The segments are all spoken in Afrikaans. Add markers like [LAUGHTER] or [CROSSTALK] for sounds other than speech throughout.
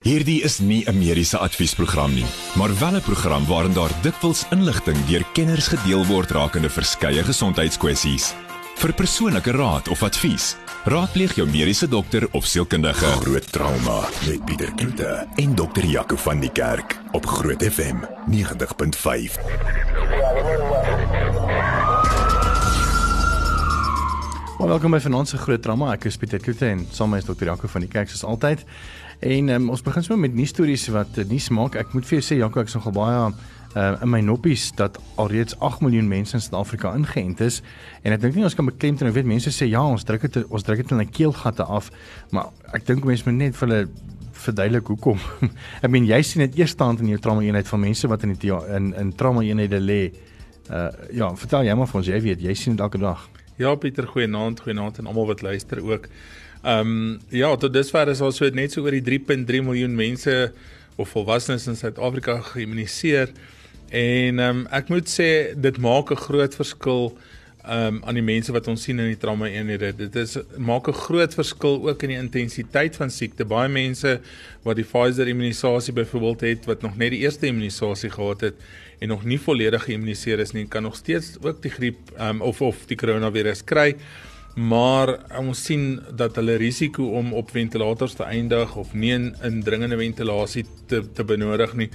Hierdie is nie 'n mediese adviesprogram nie, maar wel 'n program waarin daar dikwels inligting deur kenners gedeel word rakende verskeie gesondheidskwessies. Vir persoonlike raad of advies, raadpleeg jou mediese dokter of sielkundige. Groot trauma met Pieter Kloete en dokter Jaco van die Kerk op Groot FM 90.5. Well, welkom by Vanaand se Groot Trauma. Ek is Pieter Kloete en saam met dokter Jaco van die Kerk soos altyd. En um, ons begin sommer met nuus stories wat uh, nuus maak. Ek moet vir jou sê Jaco, ek is nogal baie uh, in my noppies dat alreeds 8 miljoen mense in Suid-Afrika ingeënt is en ek dink nie ons kan beklemtoon, ek weet mense sê ja, ons druk dit ons druk dit in 'n keelgatte af, maar ek dink mense moet net vir hulle verduidelik hoekom. [LAUGHS] ek meen jy sien dit eerstehand in jou trauma eenheid van mense wat in die in in trauma eenhede lê. Uh ja, vertel jy maar vir ons, jy weet, jy sien dit elke dag. Ja, Pieter, goeienaand, goeienaand en almal wat luister ook. Ehm um, ja, tot dusver is al so net so oor die 3.3 miljoen mense of volwassenes in Suid-Afrika geïmmuniseer. En ehm um, ek moet sê dit maak 'n groot verskil ehm um, aan die mense wat ons sien in die trauma eenhede. Dit is maak 'n groot verskil ook in die intensiteit van siekte. Baie mense wat die Pfizer immunisasie byvoorbeeld het wat nog net die eerste immunisasie gehad het en nog nie volledig geïmmuniseer is nie, kan nog steeds ook die griep ehm um, of of die koronavirus kry maar ons sien dat hulle risiko om op ventilators te eindig of nie in, in dringende ventilasie te te benodig nie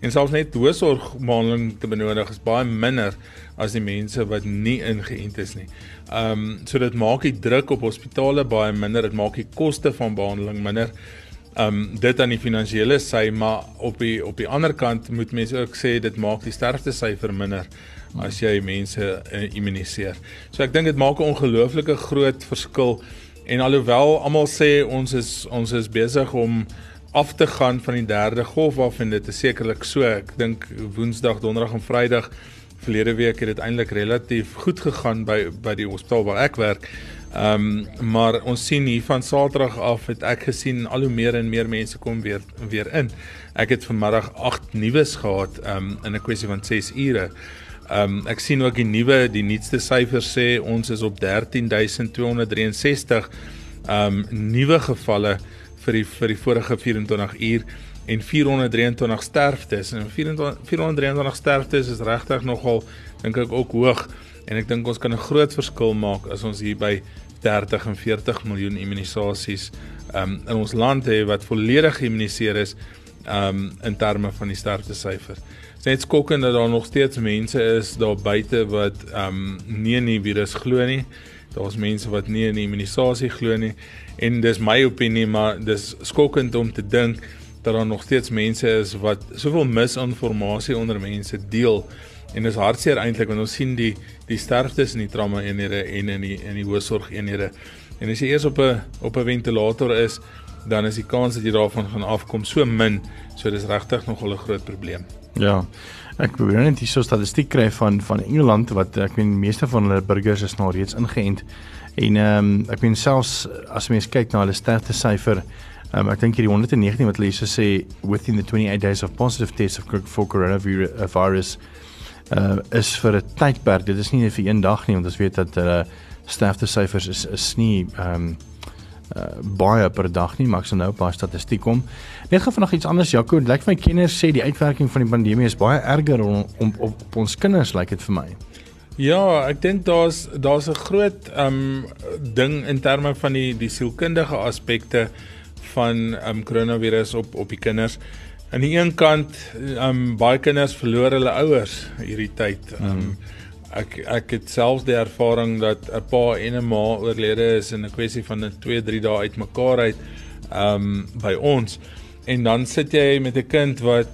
en selfs net hoësorgbehandeling te benodig is baie minder as die mense wat nie ingeënt is nie. Ehm um, so dit maak die druk op hospitale baie minder, dit maak die koste van behandeling minder. Ehm um, dit aan die finansiële sy, maar op die op die ander kant moet mense ook sê dit maak die sterfte syfer minder as jy mense uh, immuniseer. So ek dink dit maak 'n ongelooflike groot verskil en alhoewel almal sê ons is ons is besig om af te gaan van die derde golf af en dit is sekerlik so. Ek dink Woensdag, Donderdag en Vrydag verlede week het dit eintlik relatief goed gegaan by by die hospitaal waar ek werk. Ehm um, maar ons sien hier van Saterdag af het ek gesien al hoe meer en meer mense kom weer weer in. Ek het vanmiddag 8 nuus gehad ehm um, in 'n kwessie van 6 ure. Ehm um, ek sien ook die nuwe die nuutste syfers sê ons is op 13263 ehm um, nuwe gevalle vir die vir die vorige 24 uur en 423 sterftes. En 24 423 sterftes is regtig nogal dink ek ook hoog. En ek dink ons kan 'n groot verskil maak as ons hier by 30 en 40 miljoen immunisasies ehm um, in ons land hê wat volledig geïmmuniseer is um, in terme van die sterftesyfers. Dit is net skokkend dat daar nog steeds mense is daar buite wat um, nie in die virus glo nie. Daar's mense wat nie in die immunisasie glo nie en dis my opinie maar dis skokkend om te dink dat daar nog steeds mense is wat soveel misinformasie onder mense deel en dis hartseer eintlik want ons sien die die sterftes in die trauma eenhede en in die in die hoësorg eenhede en as jy eers op 'n op 'n ventilator is dan is die kans dat jy daarvan gaan afkom so min. So dis regtig nogal 'n groot probleem. Ja. Ek probeer net hierso statistiek kry van van Engeland wat ek weet meeste van hulle burgers is nou reeds ingeënt. En ehm um, ek weet selfs as mens kyk na hulle sterfte syfer Um, ek dink hierdie 119 wat hulle hierso sê within the 28 days of positive tests of for coronavirus uh, is vir 'n tydperk. Dit is nie vir een dag nie, want ons weet dat hulle uh, sterfte syfers is is nie ehm um, uh, baie per dag nie, maar ek sal nou 'n paar statistiek kom. Net gaan vanaand iets anders Jaco, dit lyk my kenners sê die uitwerking van die pandemie is baie erger om, om op, op ons kinders lyk dit vir my. Ja, ek dink daar's daar's 'n groot um ding in terme van die die sielkundige aspekte van um koronavirus op op die kinders. Aan die een kant um baie kinders verloor hulle ouers hierdie tyd. Um mm ek ek het selfs die ervaring dat 'n pa en 'n ma oorlede is in 'n kwessie van 'n 2, 3 dae uitmekaar uit um by ons en dan sit jy met 'n kind wat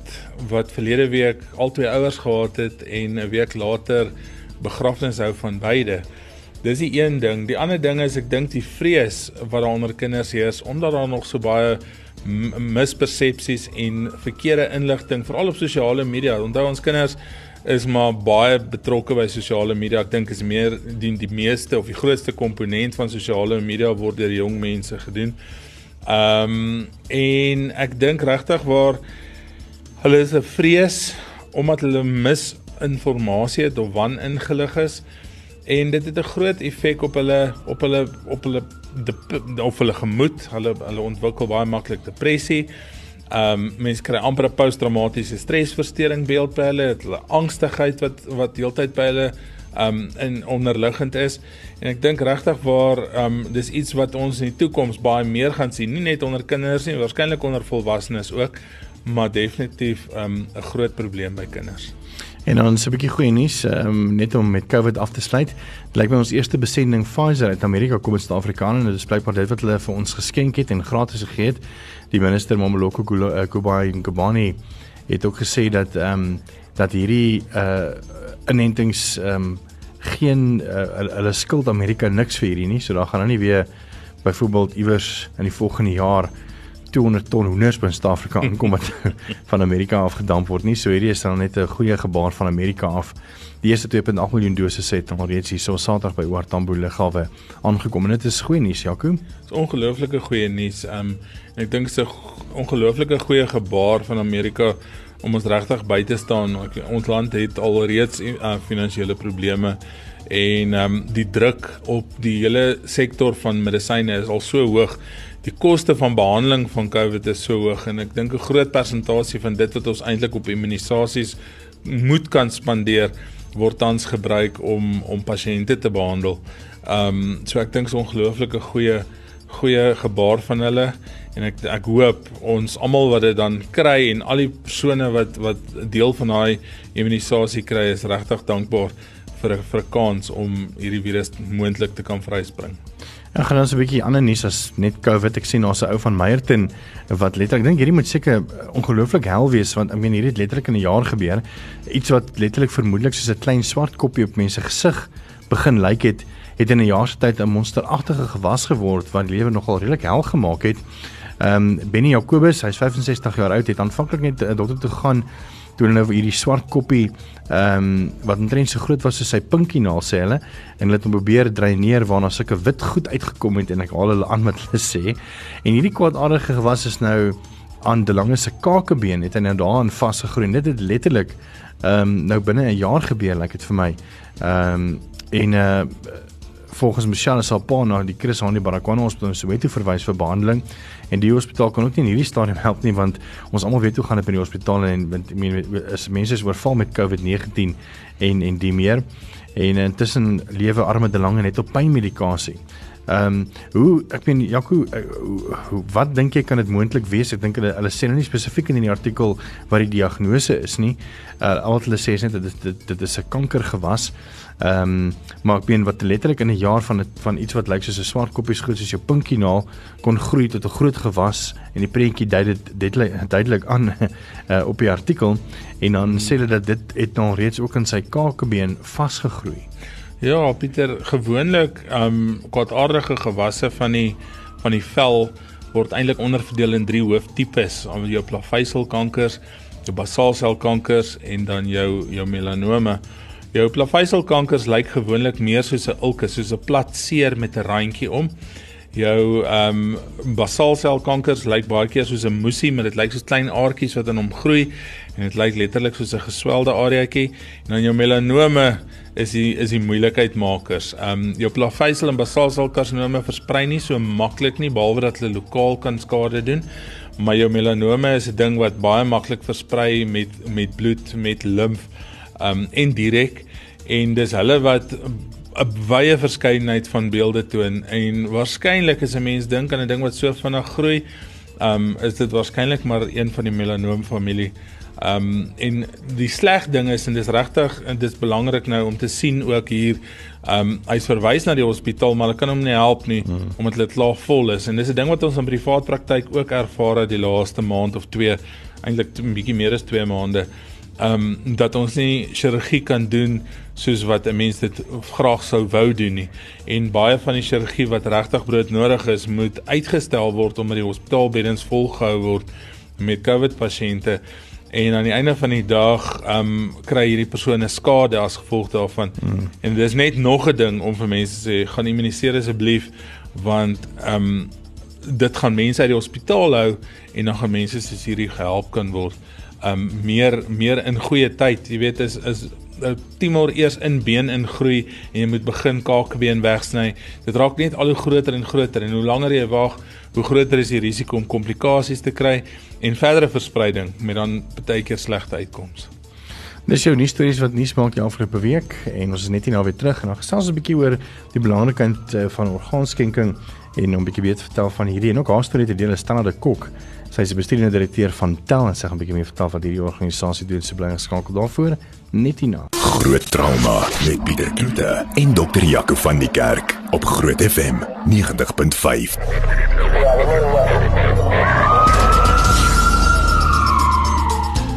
wat verlede week al twee ouers gehad het en 'n week later begrafnis hou van beide. Dis die een ding. Die ander ding is ek dink die vrees wat daar onder kinders heers omdat daar nog so baie mispersepsies en verkeerde inligting veral op sosiale media. Onthou ons kinders is maar baie betrokke by sosiale media. Ek dink is meer die die meeste of die grootste komponent van sosiale media word deur jong mense gedoen. Ehm um, en ek dink regtig waar hulle is 'n vrees omdat hulle misinformasie het of waningelig is en dit het 'n groot effek op hulle op hulle op hulle op hulle gemoed. Hulle hulle ontwikkel baie maklik depressie Ehm um, mense kry amper 'n posttraumatiese stresversteuring beeld by hulle, het hulle angstigheid wat wat heeltyd by hulle ehm um, in onderliggend is. En ek dink regtig waar ehm um, dis iets wat ons in die toekoms baie meer gaan sien, nie net onder kinders nie, waarskynlik onder volwassenes ook, maar definitief ehm um, 'n groot probleem by kinders. En dan 'n bietjie goeie nuus, um, net om met COVID af te sluit. Dit lyk my ons eerste besending Pfizer uit Amerika kom in Suid-Afrika en dit is blykbaar dit wat hulle vir ons geskenk het en gratis gegee het. Die minister Momoloko Kubai uh, Ngubani het ook gesê dat ehm um, dat hierdie uh inentings ehm um, geen uh, hulle skuld Amerika niks vir hierdie nie. So daar gaan nou nie weer byvoorbeeld iewers in die volgende jaar 200 ton hoenders by Suid-Afrika [LAUGHS] aankom wat van Amerika af gedamp word nie. So hierdie is dan net 'n goeie gebaar van Amerika af. Die eerste 2.8 miljoen doses het al reeds hier so Saterdag by Oortambo lughawe aangekom en dit is goeie nuus, Jaco. Dit is ongelooflike goeie nuus. Um ek dink dit is 'n ongelooflike goeie gebaar van Amerika om ons regtig by te staan. Ons land het al reeds uh, finansiële probleme en ehm um, die druk op die hele sektor van medisyne is al so hoog die koste van behandeling van COVID is so hoog en ek dink 'n groot persentasie van dit wat ons eintlik op immunisasies moet kan spandeer word tans gebruik om om pasiënte te behandel. Ehm um, so ek dink is ongelooflike goeie goeie gebaar van hulle en ek ek hoop ons almal wat dit dan kry en al die persone wat wat deel van daai immunisasie kry is regtig dankbaar vir 'n vir 'n kans om hierdie virus moontlik te kan vryspring. Ek gaan ons 'n bietjie ander nuus as net COVID. Ek sien daar's 'n ou van Meyerton wat letterlik dink hierdie moet seker ongelooflik hel wees want ek meen hierdie het letterlik in 'n jaar gebeur. Iets wat letterlik vermoedelik soos 'n klein swart koppie op mense gesig begin lyk het, het in 'n jaar se tyd 'n monsteragtige gewas geword wat lewe nogal redelik hel gemaak het. Ehm um, Benny Jacobus, hy's 65 jaar oud, het aanvanklik net 'n dokter toe gegaan toe hulle nou hierdie swart koppie ehm um, wat omtrent so groot was soos sy pinkie naal sê hulle en hulle het hom probeer dreineer waarna sulke wit goed uitgekom het en ek haal hulle aan met hulle sê. En hierdie kwaadaardige gewas is nou aan die lange se kakebeen het hy nou daarin vasgegroei dit het letterlik ehm um, nou binne 'n jaar gebeur lyk like dit vir my. Ehm um, en uh volgens Michelle Salpa na die Chris Hani Baragwana Hospitaal in Soweto verwys vir behandeling en die hospitaal kan ook nie in hierdie stadium help nie want ons almal weet hoe gaan dit by die hospitale en want ek meen is mense is oorval met COVID-19 en en die meer en intussen lewe arme de lange net op pynmedikasie. Ehm um, hoe ek meen Jaco hoe wat dink jy kan dit moontlik wees? Ek dink hulle hulle sê nou nie spesifiek in die artikel wat die diagnose is nie. Uh al wat hulle sê is net dit dit, dit is 'n kankergewas. Ehm um, maar ek meen wat letterlik in 'n jaar van het, van iets wat lyk soos 'n swart koppies goed soos jou pinkie naal kon groei tot 'n groot gewas en die prentjie dui dit duidelik duidelik aan uh, [LAUGHS] op die artikel en dan sê hulle dat dit het nou reeds ook in sy kakebeen vasgegroei. Ja, Pieter, gewoonlik ehm um, kwaadaardige gewasse van die van die vel word eintlik onderverdeel in drie hooftipes, om jou plaveisselkankers, jou basaalselkankers en dan jou jou melanome. Jou plaveisselkankers lyk gewoonlik meer soos 'n ulke, soos 'n plat seer met 'n randjie om. Jou ehm um, basaalselkankers lyk baie keer soos 'n moesie, maar dit lyk soos klein aardkies wat in hom groei en dit lyk letterlik soos 'n geswelde areaatjie. En dan jou melanome is die is die moeilikheidmakers. Ehm um, jou plaveisel en basaalselkarsinome versprei nie so maklik nie behalwe dat hulle lokaal kan skade doen. Maar jou melanome is 'n ding wat baie maklik versprei met met bloed, met limf um en direk en dis hulle wat 'n wye verskeidenheid van beelde toon en waarskynlik as 'n mens dink aan 'n ding wat so vinnig groei, um is dit waarskynlik maar een van die melanoom familie. Um en die sleg ding is en dis regtig en dis belangrik nou om te sien ook hier um hy's verwys na die hospitaal maar hulle kan hom nie help nie hmm. omdat dit klaar vol is en dis 'n ding wat ons in privaat praktyk ook ervaar het die laaste maand of 2 eintlik 'n bietjie meer as 2 maande ehm um, dat ons nie chirurgie kan doen soos wat 'n mens dit graag sou wou doen nie. En baie van die chirurgie wat regtig brood nodig is, moet uitgestel word omdat die hospitaalbeddens volgehou word met COVID pasiënte. En aan die einde van die dag ehm um, kry hierdie persone skade as gevolg daarvan. Mm. En dis net nog 'n ding om vir mense te sê, gaan immuniseer asseblief want ehm um, dit gaan mense uit die hospitaal hou en dan gaan mense soos hierdie gehelp kan word um meer meer in goeie tyd. Jy weet is is tumor eers in been ingroei en jy moet begin kaakbeen wegsny. Dit raak net al hoe groter en groter en hoe langer jy wag, hoe groter is die risiko om komplikasies te kry en verdere verspreiding met dan baie keer slegte uitkomste. Dis jou nuus stories wat nuus maak die afgelope week en ons is net hier nou weer terug en dan gesels ons 'n bietjie oor die belangrikheid eh, van orgaanskenking en om 'n bietjie weer te vertel van hierdie en ook haar storie te deel is Standard de Kok. Sy is die bestuurende direkteur van Tel en sy gaan 'n bietjie meer vertel van hierdie organisasie doen se belang geskakel daarvoor net hierna. Groot trauma met Pieter Kloete en dokter Jaco van die Kerk op Groot FM 90.5.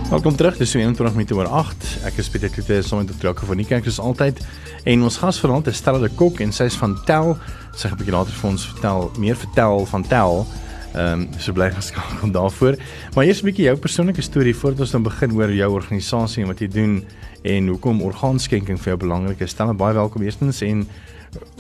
Welkom terug. Dis 21 minute oor 8. Ek is Pieter Kloete saam met Dr. Jaco van die kerk soos altyd. En ons gas vanaand is Stella de Kok en sy is van Tel. Sy gaan 'n bietjie later vir ons vertel, meer vertel van Tel. Ehm um, so bly geskakel [LAUGHS] daarvoor. Maar eers 'n bietjie jou persoonlike storie voordat ons dan begin oor jou organisasie en wat jy doen en hoekom orgaanskenking vir jou belangrik is. Stel baie welkom eerstens en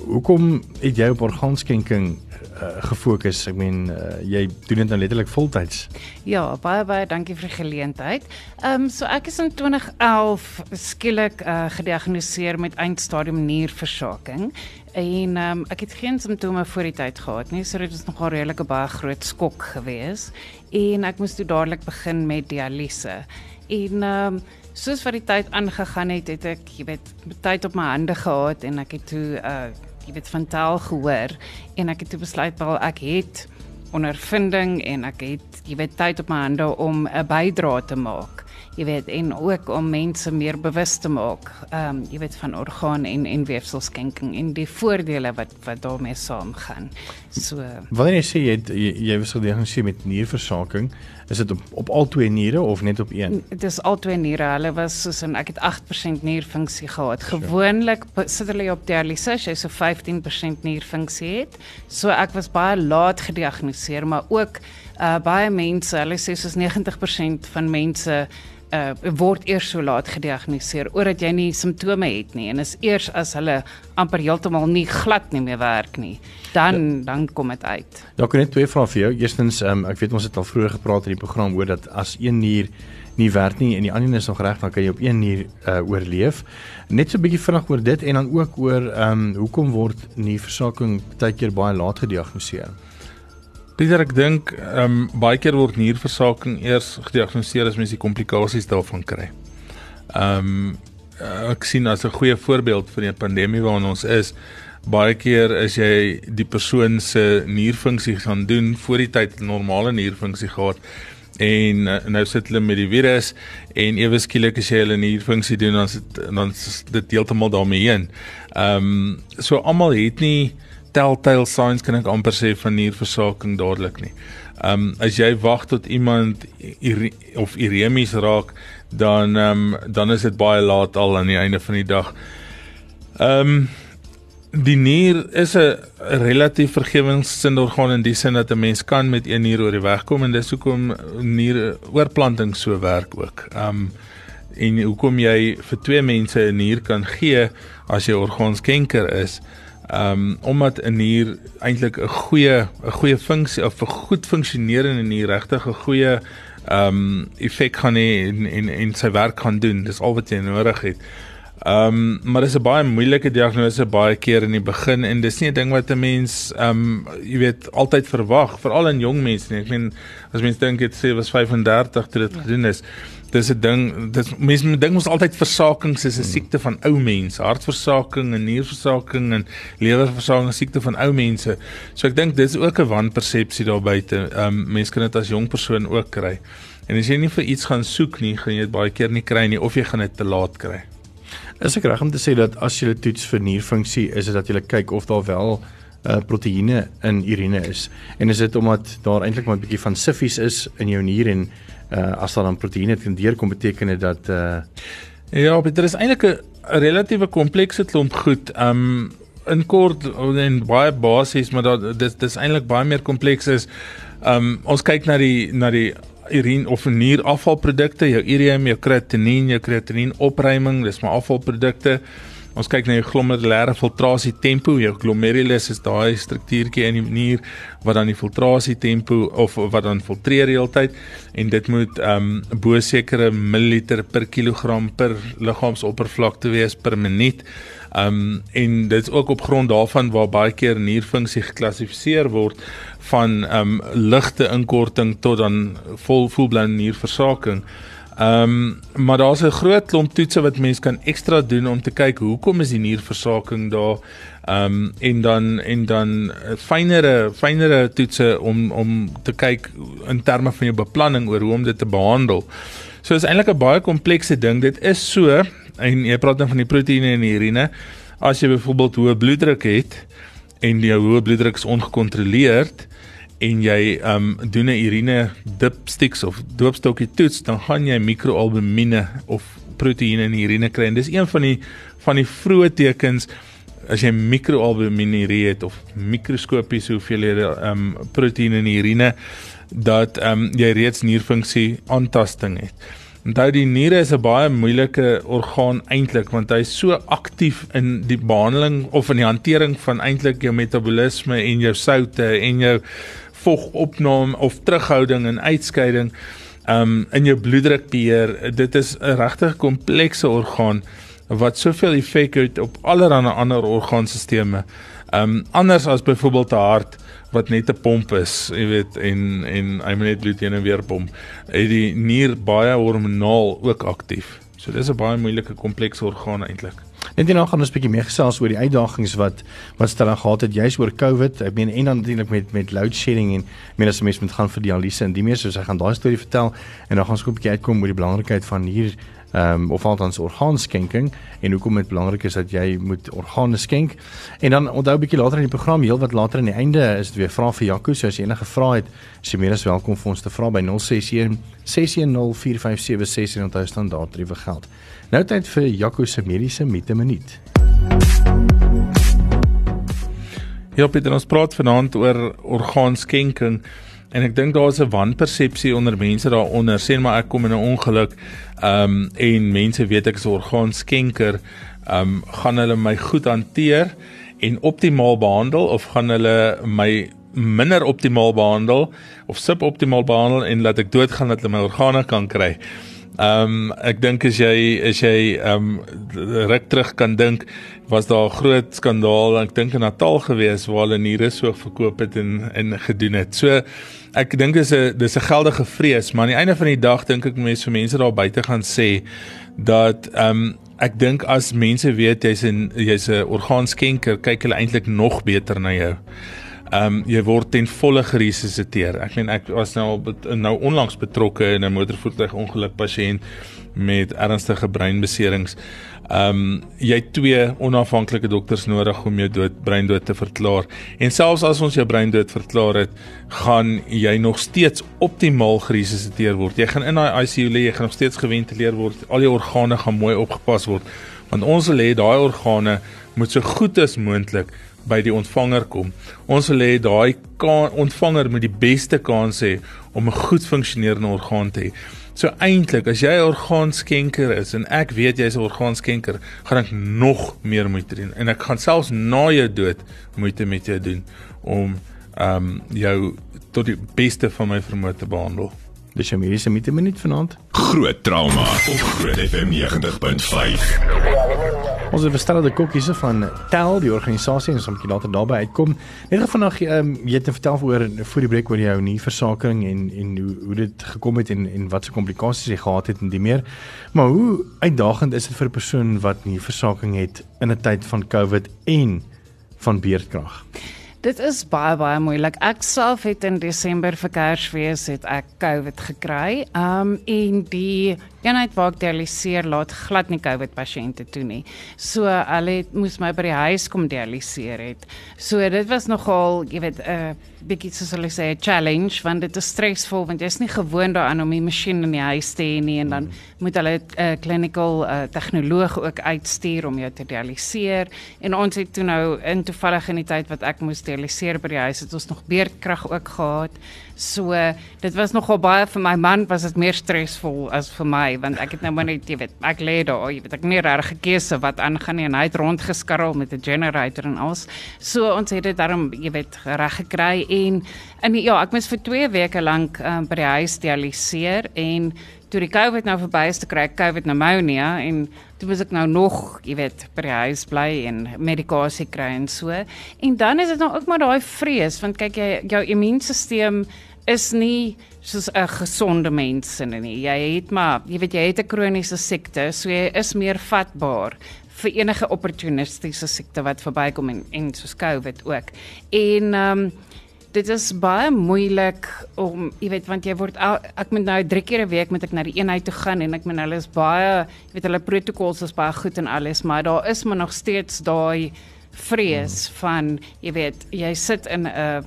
hoekom het jy op orgaanskenking uh, gefokus. Ek meen uh, jy doen dit nou letterlik voltyds. Ja, baie baie dankie vir die geleentheid. Ehm um, so ek is in 2011 skielik uh, gediagnoseer met eindstadium nierversaking en um, ek het geen simptome voor die tyd gehad nie. So dit was nogal redelik 'n baie groot skok geweest en ek moes toe dadelik begin met dialyse. En um, soos wat die tyd aangegaan het, het ek, jy weet, tyd op my hande gehad en ek het toe uh jy weet van taal gehoor en ek het toe besluit wel ek het ondervinding en ek het jy weet tyd op my hande om 'n bydrae te maak jy weet en ook om mense meer bewus te maak ehm um, jy weet van orgaan en en weefselskenking en die voordele wat wat daarmee saamgaan. So wanneer jy sê jy het, jy, jy was gediagnoseer met nierversaking Is dit op, op al twee niere of net op een? Dit is al twee niere. Hulle was soos en ek het 8% nierfunksie gehad. Gewoonlik sit hulle op dialyse jy so 15% nierfunksie het. So ek was baie laat gediagnoseer, maar ook uh, baie mense, hulle sê soos 90% van mense uh word eers so laat gediagnoseer omdat jy nie simptome het nie en is eers as hulle amper heeltemal nie glad nie meer werk nie dan ja. dan kom dit uit. Ja, ek het net twee vrae vir jou. Eerstens, um, ek weet ons het al vroeër gepraat in die program oor dat as een nier nie werk nie en die ander is nog reg, dan kan jy op een nier uh oorleef. Net so 'n bietjie vinnig oor dit en dan ook oor ehm um, hoekom word nierversaking baie keer baie laat gediagnoseer? Pieter, ek dink ehm um, baie keer word nierversaking eers gediagnoseer as mens die komplikasies daarvan kry. Ehm um, ek sien as 'n goeie voorbeeld van die pandemie waarin ons is, baie keer is jy die persoon se nierfunksie gaan doen voor die tyd normale nierfunksie gehad en uh, nou sit hulle met die virus en ewe skielik as jy hulle nierfunksie doen dan is dit dan is dit heeltemal daarmee heen. Ehm um, so almal het nie telltale signs kan ek amper sê van nierversaking dadelik nie. Ehm um, as jy wag tot iemand of iremies raak, dan ehm um, dan is dit baie laat al aan die einde van die dag. Ehm um, die nier is 'n relatief vergewingssinde orgaan in die sin dat 'n mens kan met een nier oor die weg kom en dis hoekom nier oorplanting so werk ook. Um, en hoekom jy vir twee mense 'n nier kan gee as jy orgaanskenker is. Um, omdat 'n nier eintlik 'n goeie 'n goeie funksie of 'n goed funksionerende nier regtig 'n goeie um, effek kan hê en, en en sy werk kan doen. Dis al wat jy nodig het. Ehm um, maar dis 'n baie moeilike diagnose baie keer in die begin en dis nie 'n ding wat 'n mens ehm um, jy weet altyd verwag veral in jong mense nie. Ek meen as mens dink dit sê was 35 toe dit ja. gedoen is. Dis 'n ding dis mense dink ons altyd versakings is 'n hmm. siekte van ou mense hartversaking en nierversaking en lewerversaking siekte van ou mense so ek dink dis ook 'n wanpersepsie daar buite um, mense kan dit as jong persoon ook kry en as jy nie vir iets gaan soek nie gaan jy dit baie keer nie kry nie of jy gaan dit te laat kry is ek reg om te sê dat as jy toets vir nierfunksie is dit dat jy kyk of daar wel uh proteïene in urine is en is dit omdat daar eintlik maar 'n bietjie van siffies is in jou nier en uh, as daar dan proteïene kan deurkom beteken dit dat uh ja, dit is eintlik 'n relatiewe komplekse klomp goed. Um in kort en baie basies, maar dat dit dis eintlik baie meer kompleks is. Um ons kyk na die na die urine of nier afvalprodukte, jou ureum, jou kreatinien, jou kreatinien opruiming, dis maar afvalprodukte. Ons kyk na jou glomerulêre filtrasie tempo. Jou glomerulus is daai struktuurtjie in die nier wat dan die filtrasie tempo of wat dan filtreer heeltyd en dit moet ehm um, bo sekere milliliter per kilogram per liggaamsoppervlakte wees per minuut. Ehm um, en dit is ook op grond daarvan waar baie keer nierfunksie geklassifiseer word van ehm um, ligte inkorting tot dan vol volblinde nierversaking. Ehm um, maar daar's 'n groot klomp toetse wat mens kan ekstra doen om te kyk hoekom is die nierversaking daar. Ehm um, en dan en dan fynere fynere toetse om om te kyk in terme van jou beplanning oor hoe om dit te behandel. So is eintlik 'n baie komplekse ding. Dit is so en jy praat dan van die proteïene in die urine. As jy byvoorbeeld hoë bloeddruk het en jou hoë bloeddruk is ongekontroleerd, en jy um doen 'n urine dipsticks of doopstokkie toets, dan gaan jy mikroalbumine of proteïene in die urine kry. En dis een van die van die vroeë tekens as jy mikroalbuminurie het of mikroskopiese hoeveelhede um proteïene in die urine dat um jy reeds nierfunksie aantasting het. Onthou die niere is 'n baie moeilike orgaan eintlik want hy is so aktief in die behandeling of in die hantering van eintlik jou metabolisme en jou soutte en jou vogopname of terughouding en uitskeiding um in jou bloeddrukbeheer. Dit is 'n regtig komplekse orgaan wat soveel effek het op allerlei ander orgaanstelsels. Um anders as byvoorbeeld 'n hart wat net 'n pomp is jy weet en en hy moet net bloed heen en weer pomp het die nier baie hormonaal ook aktief so dis 'n baie moeilike komplekse orgaan eintlik Net hierna gaan ons 'n bietjie meer gesels oor die uitdagings wat wat stel gehad het juis oor COVID. Ek meen en dan natuurlik met met load shedding en meen as mense moet gaan vir dialyse en die meer so sy gaan daai storie vertel en dan gaan ons 'n bietjie uitkom oor die belangrikheid van hier ehm um, of althans orgaanskenking en hoekom dit belangrik is dat jy moet organe skenk. En dan onthou 'n bietjie later in die program, heel wat later aan die einde is dit weer vrae vir Jaco, so as jy enige vrae het, is jy meer as welkom vir ons te vra by 061 610 4576 en onthou standaard tariewe geld. Nou tyd vir Jaco se mediese mite minuut. Ja, Pieter, ons praat vanaand oor orgaanskenking en ek dink daar is 'n wanpersepsie onder mense daaronder. Sê maar ek kom in 'n ongeluk, ehm um, en mense weet ek is 'n orgaanskenker, ehm um, gaan hulle my goed hanteer en optimaal behandel of gaan hulle my minder optimaal behandel of suboptimaal behandel en laat ek doodgaan dat hulle my organe kan kry. Ehm um, ek dink as jy as jy ehm um, ruk terug kan dink was daar 'n groot skandaal ek dink in Natal gewees waar hulle niere so verkoop het en en gedoen het. So ek dink dis 'n dis 'n geldige vrees, maar aan die einde van die dag dink ek mense vir mense daar buite gaan sê dat ehm um, ek dink as mense weet jy's 'n jy's 'n orgaanskenker, kyk hulle eintlik nog beter na jou ehm um, jy word ten volle geresusiteer. Ek meen ek was nou nou onlangs betrokke in 'n motorvoertuigongeluk pasiënt met ernstige breinbeserings. Ehm um, jy het twee onafhanklike dokters nodig om jou dood breindood te verklaar. En selfs as ons jou breindood verklaar het, gaan jy nog steeds optimaal geresusiteer word. Jy gaan in daai ICU lê, jy gaan nog steeds geventileer word. Al jou organe gaan mooi opgepas word. Want ons wil hê daai organe moet so goed as moontlik by die ontvanger kom. Ons wil hê daai ontvanger moet die beste kans hê om 'n goed funksionerende orgaan te hê. So eintlik as jy 'n orgaanskenker is en ek weet jy's 'n orgaanskenker, gaan ek nog meer moeite doen en ek gaan selfs na jou dood moeite met jou doen om ehm um, jou tot die beste van my vermoë te behandel. Dis 'n mediese minuut vanaand. Groot trauma op Groot FM 90.5. Ons het bestelde kokkies van Tel, die organisasie en ons moet later daarby uitkom. Net vanaand ehm um, jy het vertel oor voor die breek oor jou nie versaking en en hoe hoe dit gekom het en en wat se komplikasies jy gehad het en die meer. Maar hoe uitdagend is dit vir 'n persoon wat nie versaking het in 'n tyd van COVID en van beerdkrag? Dit is baie baie moeilik. Ek self het in Desember vir Kersfees het ek COVID gekry. Um en die eenheid waar ek dialiseer laat glad nie COVID pasiënte toe nie. So hulle het moes my by die huis kom dialiseer het. So dit was nogal, jy weet, 'n uh, bietjie soos hulle sê 'n challenge want dit is stresvol want jy's nie gewoond daaraan om die masjien in die huis te hê nie en dan moet hulle 'n uh, clinical uh, tegnoloog ook uitstuur om jou te dialiseer en ons het toe nou in toevallig in die tyd wat ek moes dialiseer by die huis het ons nog beerdkrag ook gehad. So dit was nogal baie vir my man was dit meer stresvol as vir my want ek het nou maar net jy weet ek lê daar jy weet ek nie reg gekeuse wat aangaan nie en hy het rondgeskarrel met 'n generator en alles. So ons het dit daarom jy weet reg gekry en en ja ek moes vir 2 weke lank um, by die huis dialiseer en toe die COVID nou verby is te kry, COVID pneumonia en toe was ek nou nog, jy weet, by die huis bly en medikasie kry en so. En dan is dit nou ook maar daai vrees want kyk jy jou immuunstelsel is nie soos 'n gesonde mens in nie. Jy het maar, jy weet jy het 'n kroniese siekte, so jy is meer vatbaar vir enige opportunistiese siekte wat verbykom en en soos COVID ook. En ehm um, dit is baie moeilik om jy weet want jy word ek moet nou 3 keer 'n week moet ek na die eenheid toe gaan en ek meen hulle is baie jy weet hulle protokols is baie goed en alles maar daar is maar nog steeds daai vrees hmm. van jy weet jy sit in 'n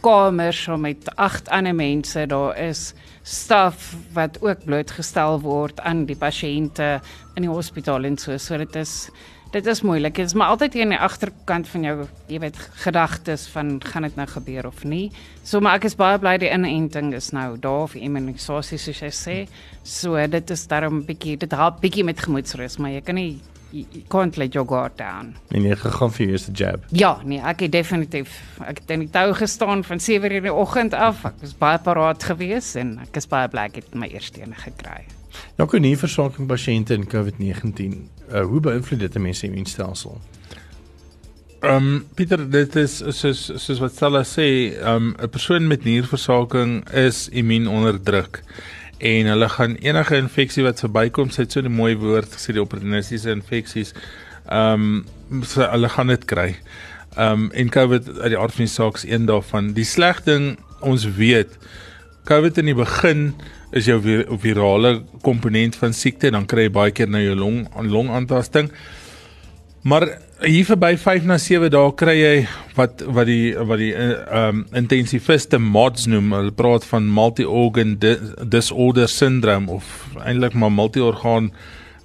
kamer so met agt ander mense daar is staf wat ook blootgestel word aan die pasiënte in die hospitaal en so so dit is dit is moeilik. Dit is maar altyd hier in die agterkant van jou, jy weet, gedagtes van gaan dit nou gebeur of nie. So maar ek is baie bly die inenting is nou daar vir immunisasie soos jy sê. So dit is daarom 'n bietjie dit help bietjie met gemoedsrus, maar jy kan nie jy kan let your guard down. En jy gegaan vir jou eerste jab. Ja, nee, ek het definitief ek het in die tou gestaan van 7:00 in die oggend af. Ek was baie paraat geweest en ek is baie bly ek het my eerste een gekry. Nou kon nie versaking pasiënte in COVID-19. Uh, hoe beïnvloed dit 'n mens se immuunstelsel? Ehm um, Pieter, dit is soos soos wat Stella sê, ehm um, 'n persoon met nierversaking is immuun onderdruk en hulle gaan enige infeksie wat verbykom, sê dit so 'n mooi woord gesê die opportunistiese infeksies, ehm um, so hulle gaan dit kry. Ehm um, en COVID uit die aard van die saak is een daarvan. Die sleg ding ons weet COVID in die begin is jou vir, virale komponent van siekte dan kry jy baie keer nou jou long longaantasting. Maar hier verby 5 na 7 dae kry jy wat wat die wat die eh, ehm um, intensiviste MODS noem. Hulle praat van multi-organ di disorder syndrome of eintlik maar multi-orgaan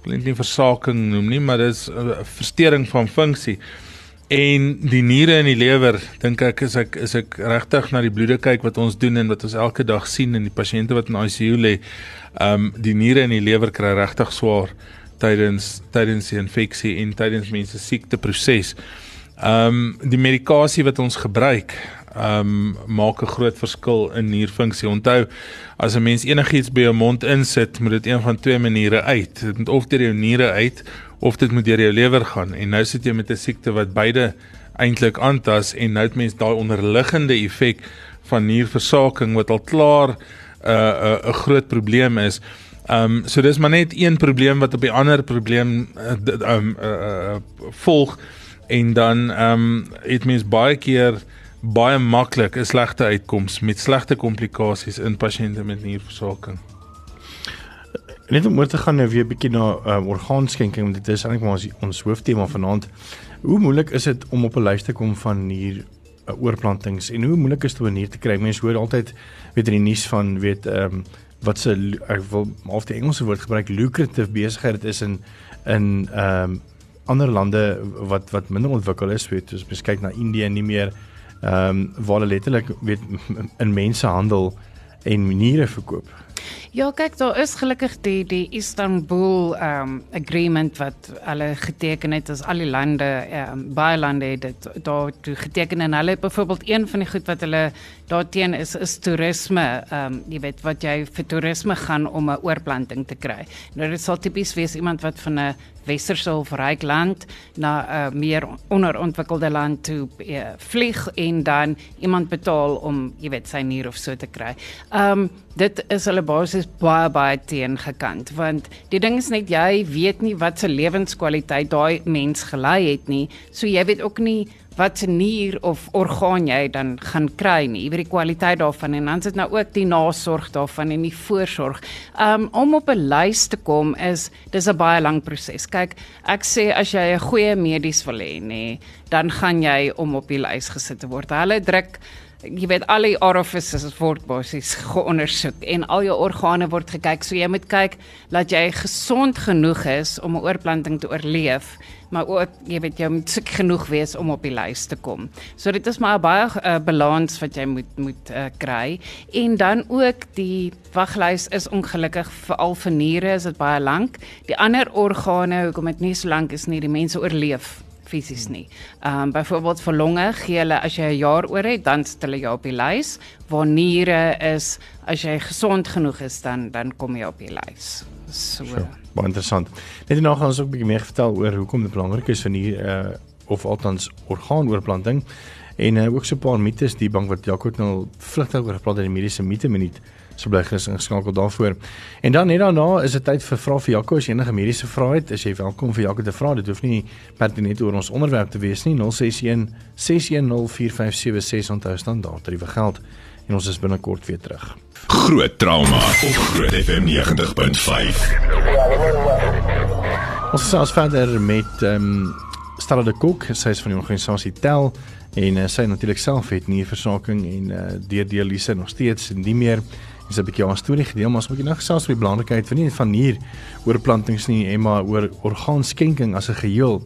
klink nie versaking noem nie, maar dis 'n uh, verstoring van funksie. En die niere en die lewer, dink ek is ek is ek regtig na die bloede kyk wat ons doen en wat ons elke dag sien in die pasiënte wat in ICU lê. Ehm um, die niere en die lewer kry regtig swaar tydens tydens die infeksie en tydens mense siekte proses. Ehm um, die medikasie wat ons gebruik, ehm um, maak 'n groot verskil in nierfunksie. Onthou, as 'n mens enigiets by jou mond insit, moet dit een van twee maniere uit. Dit moet of deur jou niere uit of dit moet deur jou lewer gaan. En nou sit jy met 'n siekte wat beide eintlik aantas en nou het mens daai onderliggende effek van nierversaking wat al klaar 'n uh, 'n uh, groot probleem is. Ehm um, so dis maar net een probleem wat op die ander probleem ehm uh, um, uh, uh, volg en dan ehm um, het mens baie keer baie maklik 'n slegte uitkoms met slegte komplikasies in pasiënte met nierversaking. Net om oor te gaan nou weer 'n bietjie na uh, orgaanskenking want dit is eintlik maar ons, ons hooftema vanaand. Hoe moeilik is dit om op 'n lys te kom van hier uh, oorplantings en hoe moeilik is dit om nier te kry? Mense hoor altyd weet in die nuus van weet ehm um, wat se ek wil of die Engelse woord gebruik lucrative besigheid is in in ehm um, ander lande wat wat minder ontwikkel is, weet soos beskyk na Indië nie meer ehm um, waar hulle letterlik weet in mensehandel en maniere verkoop. Ja, kyk, daar is gelukkig die die Istanbul um agreement wat hulle geteken het as al die lande um baie lande het dit daar toe geteken en hulle byvoorbeeld een van die goed wat hulle daarteen is is toerisme. Um jy weet wat jy vir toerisme gaan om 'n oorplanting te kry. Nou dit sal tipies wees iemand wat van 'n westerse of ryk land na 'n uh, meer onderontwikkelde land toe uh, vlieg en dan iemand betaal om jy weet sy nier of so te kry. Um dit is hulle basies baie baie teengekant want die ding is net jy weet nie wat se lewenskwaliteit daai mens gelei het nie so jy weet ook nie wat se nier of orgaan jy dan gaan kry nie. Oor die kwaliteit daarvan en dan sit nou ook die nasorg daarvan en die voorsorg um, om op 'n lys te kom is dis 'n baie lang proses kyk ek sê as jy 'n goeie medies wil hê nê dan gaan jy om op die lys gesit word. Hulle druk jy weet al die orifices word basies geondersoek en al jou organe word gekyk. So jy moet kyk dat jy gesond genoeg is om 'n oorplanting te oorleef, maar ook jy weet jy moet siek genoeg wees om op die lys te kom. So dit is maar 'n baie uh, balans wat jy moet moet uh, kry en dan ook die waglys is ongelukkig veral vir niere is dit baie lank. Die ander organe hoekom dit nie so lank is nie, die mense oorleef fisies nie. Ehm um, byvoorbeeld vir longe gee hulle as jy 'n jaar oor het, dan stel jy op die lys. Waar niere is, as jy gesond genoeg is, dan dan kom jy op die lys. So. Sure. Baie interessant. Net hierna gaan ons ook 'n bietjie meer vertel oor hoekom dit belangrik is vir nie uh of althans orgaanoorplanting en uh, ook so 'n paar mites die bank wat Jaco nou vlugtig oor gepraat het in die mediese mite minuut so bly gerus ingeskakel daarvoor. En dan net daarna is dit tyd vir vrae vir Jaco as enige mediese vrae het, is jy welkom vir Jaco te vra. Dit hoef nie pertinent oor ons onderwerp te wees nie. 061 610 4576 onthou standaard tariewe geld en ons is binnekort weer terug. Groot trauma op Groot FM 90.5. Ons sal verder met ehm um, Stella de Kok, sy is van die organisasie Tel en uh, sy natuurlik self het nie versaking en uh, deur dialyse nog steeds en nie meer is 'n bietjie haar storie gedeel, maar ons moet nou gesels oor die belangrikheid van nie van hier oor plantings nie, en maar oor orgaanskenking as 'n geheel.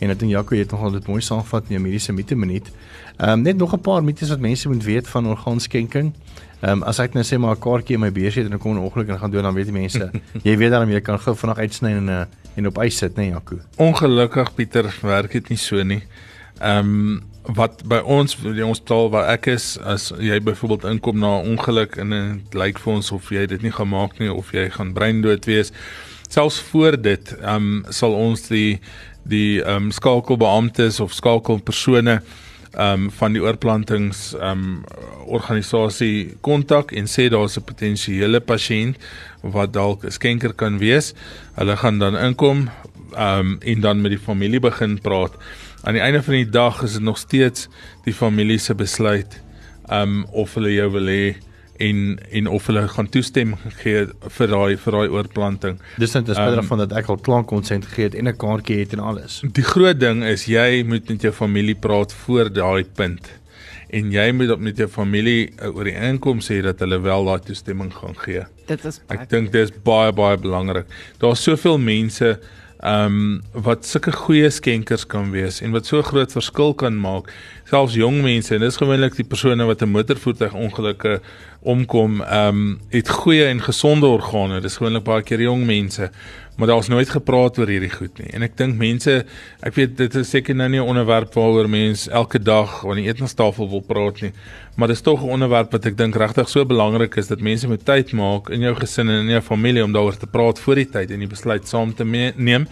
En ek dink Jaco het nogal dit mooi saamgevat in 'n mediese mite minuut. Ehm um, net nog 'n paar mites wat mense moet weet van orgaanskenking. Ehm um, as ek nou sê maar 'n kaartjie in my beursie het en ek kom 'n ongeluk en gaan doen dan weet die mense, [LAUGHS] jy weet dan jy kan gou vanaand uitsny en uh, en op ys sit, né, nee, Jaco? Ongelukkig Pieter, werk dit nie so nie. Ehm um, wat by ons die hospitaal waar ek is as jy byvoorbeeld inkom na 'n ongeluk en dit lyk vir ons of jy dit nie gemaak nie of jy gaan breindood wees selfs voor dit um, sal ons die die um, skakelbeamptes of skakelpersone um, van die oorplantings um, organisasie kontak en sê daar's 'n potensiële pasiënt wat dalk 'n skenker kan wees. Hulle gaan dan inkom um, en dan met die familie begin praat aan die einde van die dag is dit nog steeds die familie se besluit um of hulle jou wil hê en en of hulle gaan toestemming gee vir daai vir daai oorplanting. Dis net as beter um, van dat ek al klaar konsent gegee het en 'n kaartjie het en alles. Die groot ding is jy moet met jou familie praat voor daai punt en jy moet op met jou familie oor die inkomste sê dat hulle wel daai toestemming gaan gee. Dit is Ek dink dit is baie baie belangrik. Daar's soveel mense ehm um, wat sulke goeie skenkers kan wees en wat so groot verskil kan maak selfs jong mense en dis gewoonlik die persone wat 'n motorvoertuig ongelukke omkom ehm um, het goeie en gesonde organe. Dis gewoonlik baie keer jong mense maar daar's nooit gepraat oor hierdie goed nie. En ek dink mense, ek weet dit is seker nou nie 'n onderwerp waaroor mense elke dag aan die etenstafel wil praat nie, maar dit is tog 'n onderwerp wat ek dink regtig so belangrik is dat mense moet tyd maak in jou gesin en in jou familie om daaroor te praat voor die tyd en die besluit saam te neem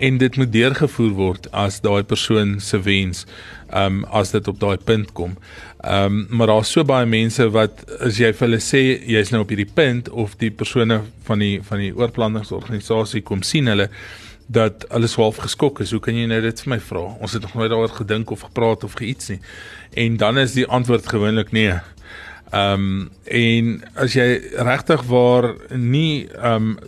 en dit moet deurgevoer word as daai persoon se wens ehm um, as dit op daai punt kom. Ehm um, maar daar's so baie mense wat as jy vir hulle sê jy's nou op hierdie punt of die persone van die van die oorplantingsorganisasie kom sien hulle dat alles half geskok is. Hoe kan jy nou dit vir my vra? Ons het nog nooit daaroor gedink of gepraat of geïets nie. En dan is die antwoord gewoonlik nee. Ehm um, en as jy regtig waar nie ehm um,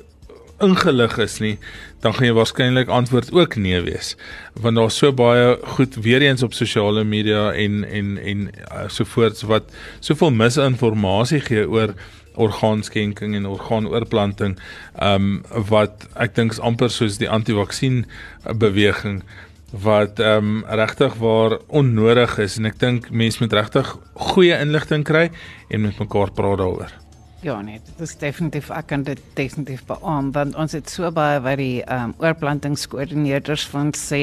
ingelig is nie, dan gaan jy waarskynlik antwoord ook nee wees. Want daar's so baie goed weer eens op sosiale media en en en uh, sovoorts wat soveel misinformasie gee oor orgaanskenking en orgaanoorplanting ehm um, wat ek dink is amper soos die anti-vaksin beweging wat ehm um, regtig waar onnodig is en ek dink mense moet regtig goeie inligting kry en met mekaar praat daaroor. Ja nee, dit is definitief ek kan dit definitief beamoen want ons het so baie wat die ehm um, oorplantingskoördineerders van sê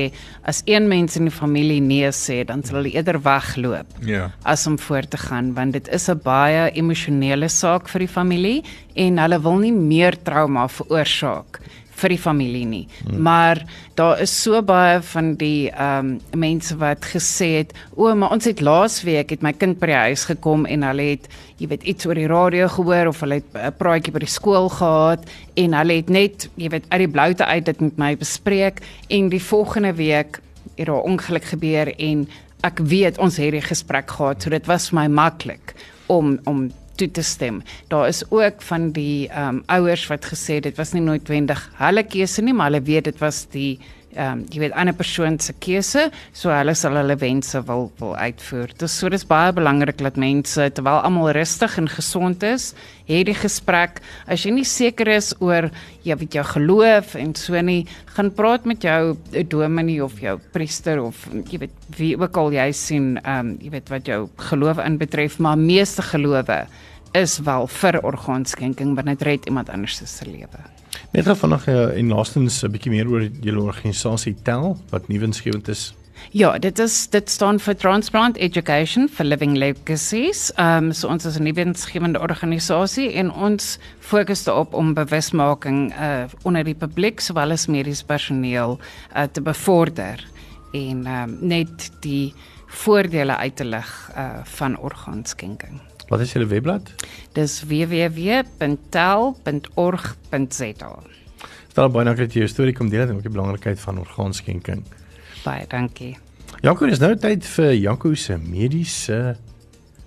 as een mens in die familie nee sê, dan sal hulle eerder wegloop. Ja. As om voort te gaan want dit is 'n baie emosionele saak vir die familie en hulle wil nie meer trauma veroorsaak vir die familie nie. Hmm. Maar daar is so baie van die ehm um, mense wat gesê het, "O, maar ons het laasweek het my kind by die huis gekom en hulle het, jy weet, iets oor die radio gehoor of hulle het 'n praatjie by die skool gehad en hulle het net, jy weet, uit die bloute uit dit met my bespreek en die volgende week het daar ongeluk gebeur en ek weet ons het hierdie gesprek gehad, so dit was vir my maklik om om toe te stem. Daar is ook van die ehm um, ouers wat gesê dit was nie noodwendig hulle keuse nie, maar hulle weet dit was die ehm um, jy weet ander persoon se keuse, so hulle sal hulle wense wil wil uitvoer. Dis so dis baie belangrik dat mense terwyl almal rustig en gesond is, hierdie gesprek, as jy nie seker is oor jy weet jou geloof en so nie, gaan praat met jou dominee of jou priester of jy weet wie ook al jy sien, ehm um, jy weet wat jou geloof inbetref, maar meeste gelowe is wel vir orgaanskenking, dit red iemand anders se lewe. Net gou vanaand uh, en laastens 'n bietjie meer oor julle organisasie Tel wat nuwensgewend is. Ja, dit is dit staan vir Transplant Education for Living Legacies. Ehm um, so ons is 'n nuwensgewende organisasie en ons fokus daarop om bewusmaking uh onder die publiek sowel as mediese personeel uh, te bevorder en ehm um, net die voordele uit te lig uh van orgaanskenking. Wat is julle webblad? Dis www.tel.org.za. Stel baie dankie dat jy jou storie kom deel en ook die belangrikheid van orgaanskenking. Baie dankie. Janko, dis nou tyd vir Janko se mediese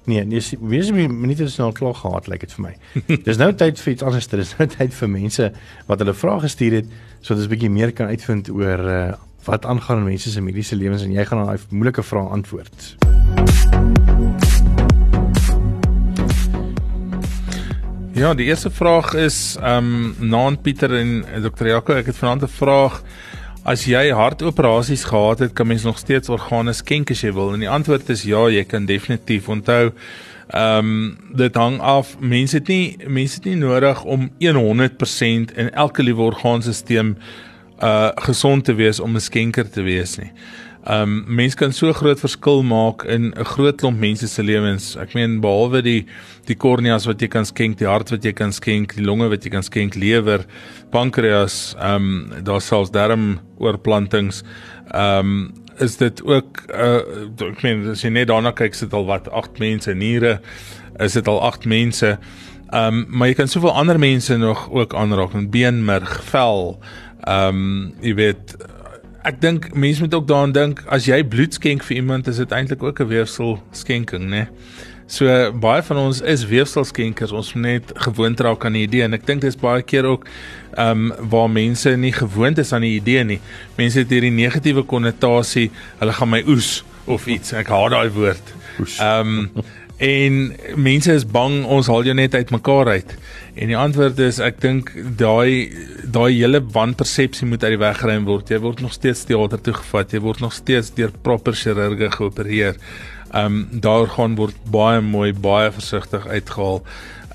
Nee, nee, wees my minute is nou al klaar gehad, lyk like dit vir my. [LAUGHS] Dis nou tyd vir iets anders. Dis nou tyd vir mense wat hulle vrae gestuur het sodat ons 'n bietjie meer kan uitvind oor uh, wat aangaan in mense se mediese lewens en jy gaan daai moeilike vrae antwoord. Ja, die eerste vraag is ehm um, Naan Pieter en Dr. Jaco, ek het vanaand 'n vraag. As jy hartoperasies gehad het, kan mens nog steeds organe skenk as jy wil? En die antwoord is ja, jy kan definitief. Onthou, ehm um, dit hang af. Mense het nie mense het nie nodig om 100% in elke liewe orgaanstelsel uh gesond te wees om 'n skenker te wees nie. Um mense kan so groot verskil maak in 'n groot klomp mense se lewens. Ek meen behalwe die die korneas wat jy kan skenk, die hart wat jy kan skenk, die longe wat jy kan skenk, lewer, pankreas, um daar selfs darm oorplantings. Um is dit ook uh ek meen as jy net daarna kyk, sit al wat 8 mense niere, is dit al 8 mense. Um maar jy kan soveel ander mense nog ook aanraak, beenmerg, vel. Um jy weet ek dink mense moet ook daaraan dink as jy bloed skenk vir iemand is dit eintlik ook 'n weefsel skenking nê. So baie van ons is weefselskenkers ons moet net gewoond raak aan die idee en ek dink dis baie keer ook ehm um, waar mense nie gewoond is aan die idee nie. Mense het hierdie negatiewe konnotasie, hulle gaan my oes of iets. Ek haat daai woord. Ehm um, en mense is bang ons haal jou net uitmekaar uit. En die antwoord is ek dink daai daai hele wanpersepsie moet uit die weg geruim word. Jy word nog steeds teater toe gevat. Jy word nog steeds deur proper chirurge geopereer. Ehm um, daar gaan word baie mooi, baie versigtig uitgehaal.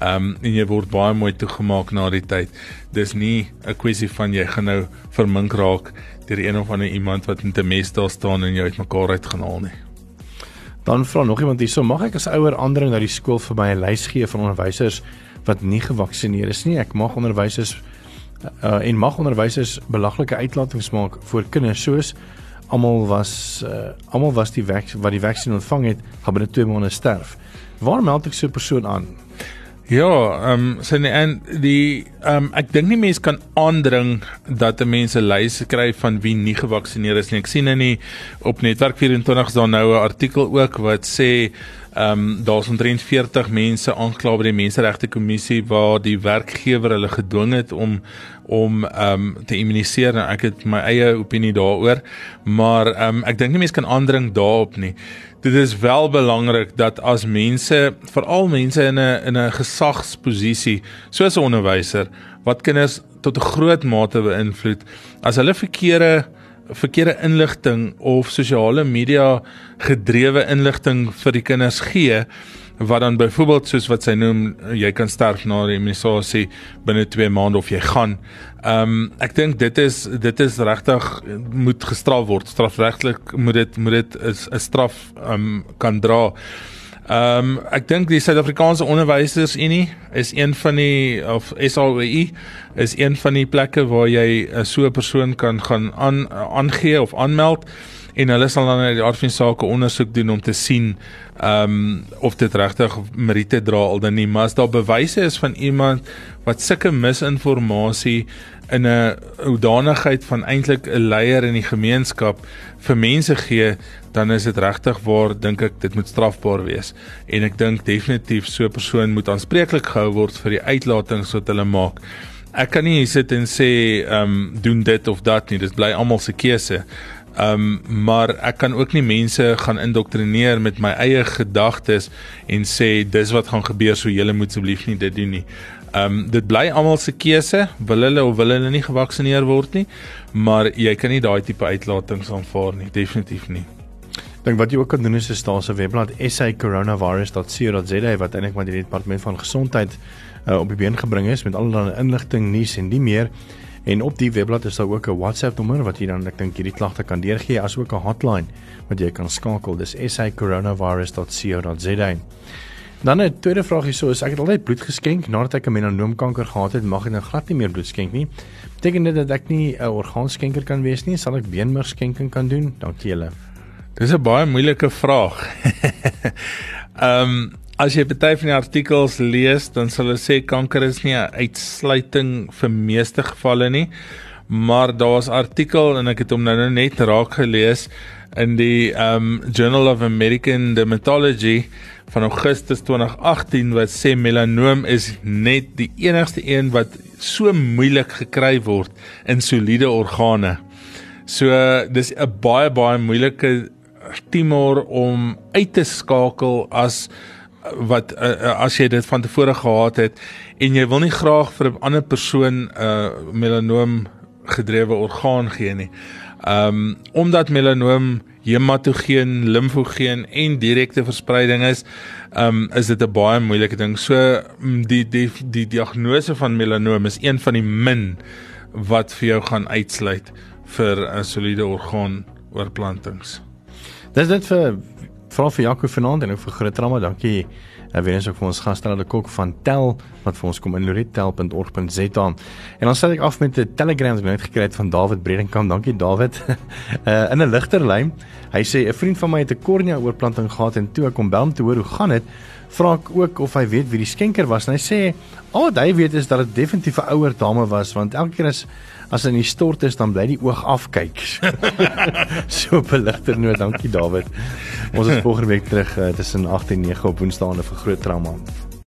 Ehm um, en jy word baie mooi toegemaak na die tyd. Dis nie 'n kwessie van jy gaan nou vermink raak deur een of ander iemand wat met 'n mes daar staan en jou uitmekaar uit gaan haal nie. Dan vra nog iemand hierso, mag ek as ouer ander na die skool vir my 'n lys gee van onderwysers wat nie gevaksinereer is nie? Ek mag onderwysers uh, en mag onderwysers belaglike uitlatings maak vir kinders soos almal was uh, almal was die wat die vaksin ontvang het, gaan binne 2 maande sterf. Waar meld ek so 'n persoon aan? Ja, ehm um, sien so en die ehm um, ek dink nie mense kan aandring dat 'n mens 'n lys kry van wie nie gevaksinneer is nie. Ek sien in die op netwerk 24 is daar nou 'n artikel ook wat sê ehm um, daar's omtrent 40 mense aangekla by die menseregte kommissie waar die werkgewer hulle gedwing het om om ehm um, te immuniseer en ek het my eie opinie daaroor, maar ehm um, ek dink nie mense kan aandring daarop nie dit is wel belangrik dat as mense, veral mense in 'n in 'n gesagsposisie, soos 'n onderwyser wat kinders tot 'n groot mate beïnvloed, as hulle verkeerde verkeerde inligting of sosiale media gedrewe inligting vir die kinders gee, wat dan byvoorbeeld soos wat sy noem jy kan sterf na die immunisasie binne 2 maande of jy gaan. Ehm um, ek dink dit is dit is regtig moet gestraf word. Strafregtelik moet dit moet dit 'n straf ehm um, kan dra. Ehm um, ek dink die Suid-Afrikaanse Onderwysersunie is een van die of SAOE is een van die plekke waar jy uh, so 'n persoon kan gaan aan aangee of aanmeld en hulle sal dan uit die aard van sake ondersoek doen om te sien ehm um, of dit regtig meriete dra al dan nie maar as daar bewyse is van iemand wat sulke misinformasie in 'n hoedanigheid van eintlik 'n leier in die gemeenskap vir mense gee dan is dit regtig waar dink ek dit moet strafbaar wees en ek dink definitief so 'n persoon moet aanspreeklik gehou word vir die uitlatings wat hulle maak ek kan nie sit en sê ehm um, doen dit of dat nie. Dit bly almal se keuse. Ehm um, maar ek kan ook nie mense gaan indoktrineer met my eie gedagtes en sê dis wat gaan gebeur so julle moet asseblief nie dit doen nie. Ehm um, dit bly almal se keuse, wil hulle of wil hulle nie gevaksinereer word nie, maar jy kan nie daai tipe uitlatings aanvaar nie, definitief nie. Dink wat jy ook kan doen is 'n staatse webblad sacoronavirus.co.za wat eintlik maar die departement van gesondheid uh, op die been gebring is met allerlei inligting, nuus en nie meer. En op die webblad is daar ook 'n WhatsApp nommer wat jy dan ek dink hierdie klagte kan deurgee asook 'n hotline wat jy kan skakel. Dis sacoronavirus.co.za. Dan 'n tweede vraag hierso is ek het altyd bloed geskenk nadat ek 'n melanoomkanker gehad het, mag ek nou glad nie meer bloed skenk nie. Beteken dit dat ek nie 'n orgaanskenker kan wees nie? Sal ek beenmergskenking kan doen? Dankie julle. Dis 'n baie moeilike vraag. [LAUGHS] Ehm um, as jy baie van die artikels lees, dan sal hulle sê kanker is nie 'n uitsluiting vir meeste gevalle nie. Maar daar was artikel en ek het hom nou net raak gelees in die um Journal of American Dermatology van Augustus 2018 wat sê melanoom is net die enigste een wat so moeilik gekry word in soliede organe. So dis 'n baie baie moeilike tumor om uit te skakel as wat uh, as jy dit van tevore gehad het en jy wil nie graag vir 'n ander persoon 'n uh, melanoom gedrewe orgaan gee nie. Um omdat melanoom hematogeen, limfogeen en direkte verspreiding is, um is dit 'n baie moeilike ding. So die die die diagnose van melanoom is een van die min wat vir jou gaan uitsluit vir 'n soliede orgaan oorplantings. Dis dit vir vra vir Jaco vanaand en ook vir groot drama. Dankie. En weer eens ook vir ons gaste hulle kok van Tel wat vir ons kom in loretel.org.za. En dan sê ek af met 'n Telegram wat ek net gekry het van David Bredenkamp. Dankie David. uh [LAUGHS] in 'n ligter lyn. Hy sê 'n vriend van my het 'n kornea oorplanting gehad en toe ek hom bel om te hoor hoe gaan dit, vra ek ook of hy weet wie die skenker was en hy sê al wat hy weet is dat dit definitief 'n ouer dame was want elke keer as as hy in die stort is dan bly die oog afkyk. [LAUGHS] so beligter nou, dankie David. Ons is volgende week terug uh, tussen 8 en 9 op Woensdae vir groot trauma.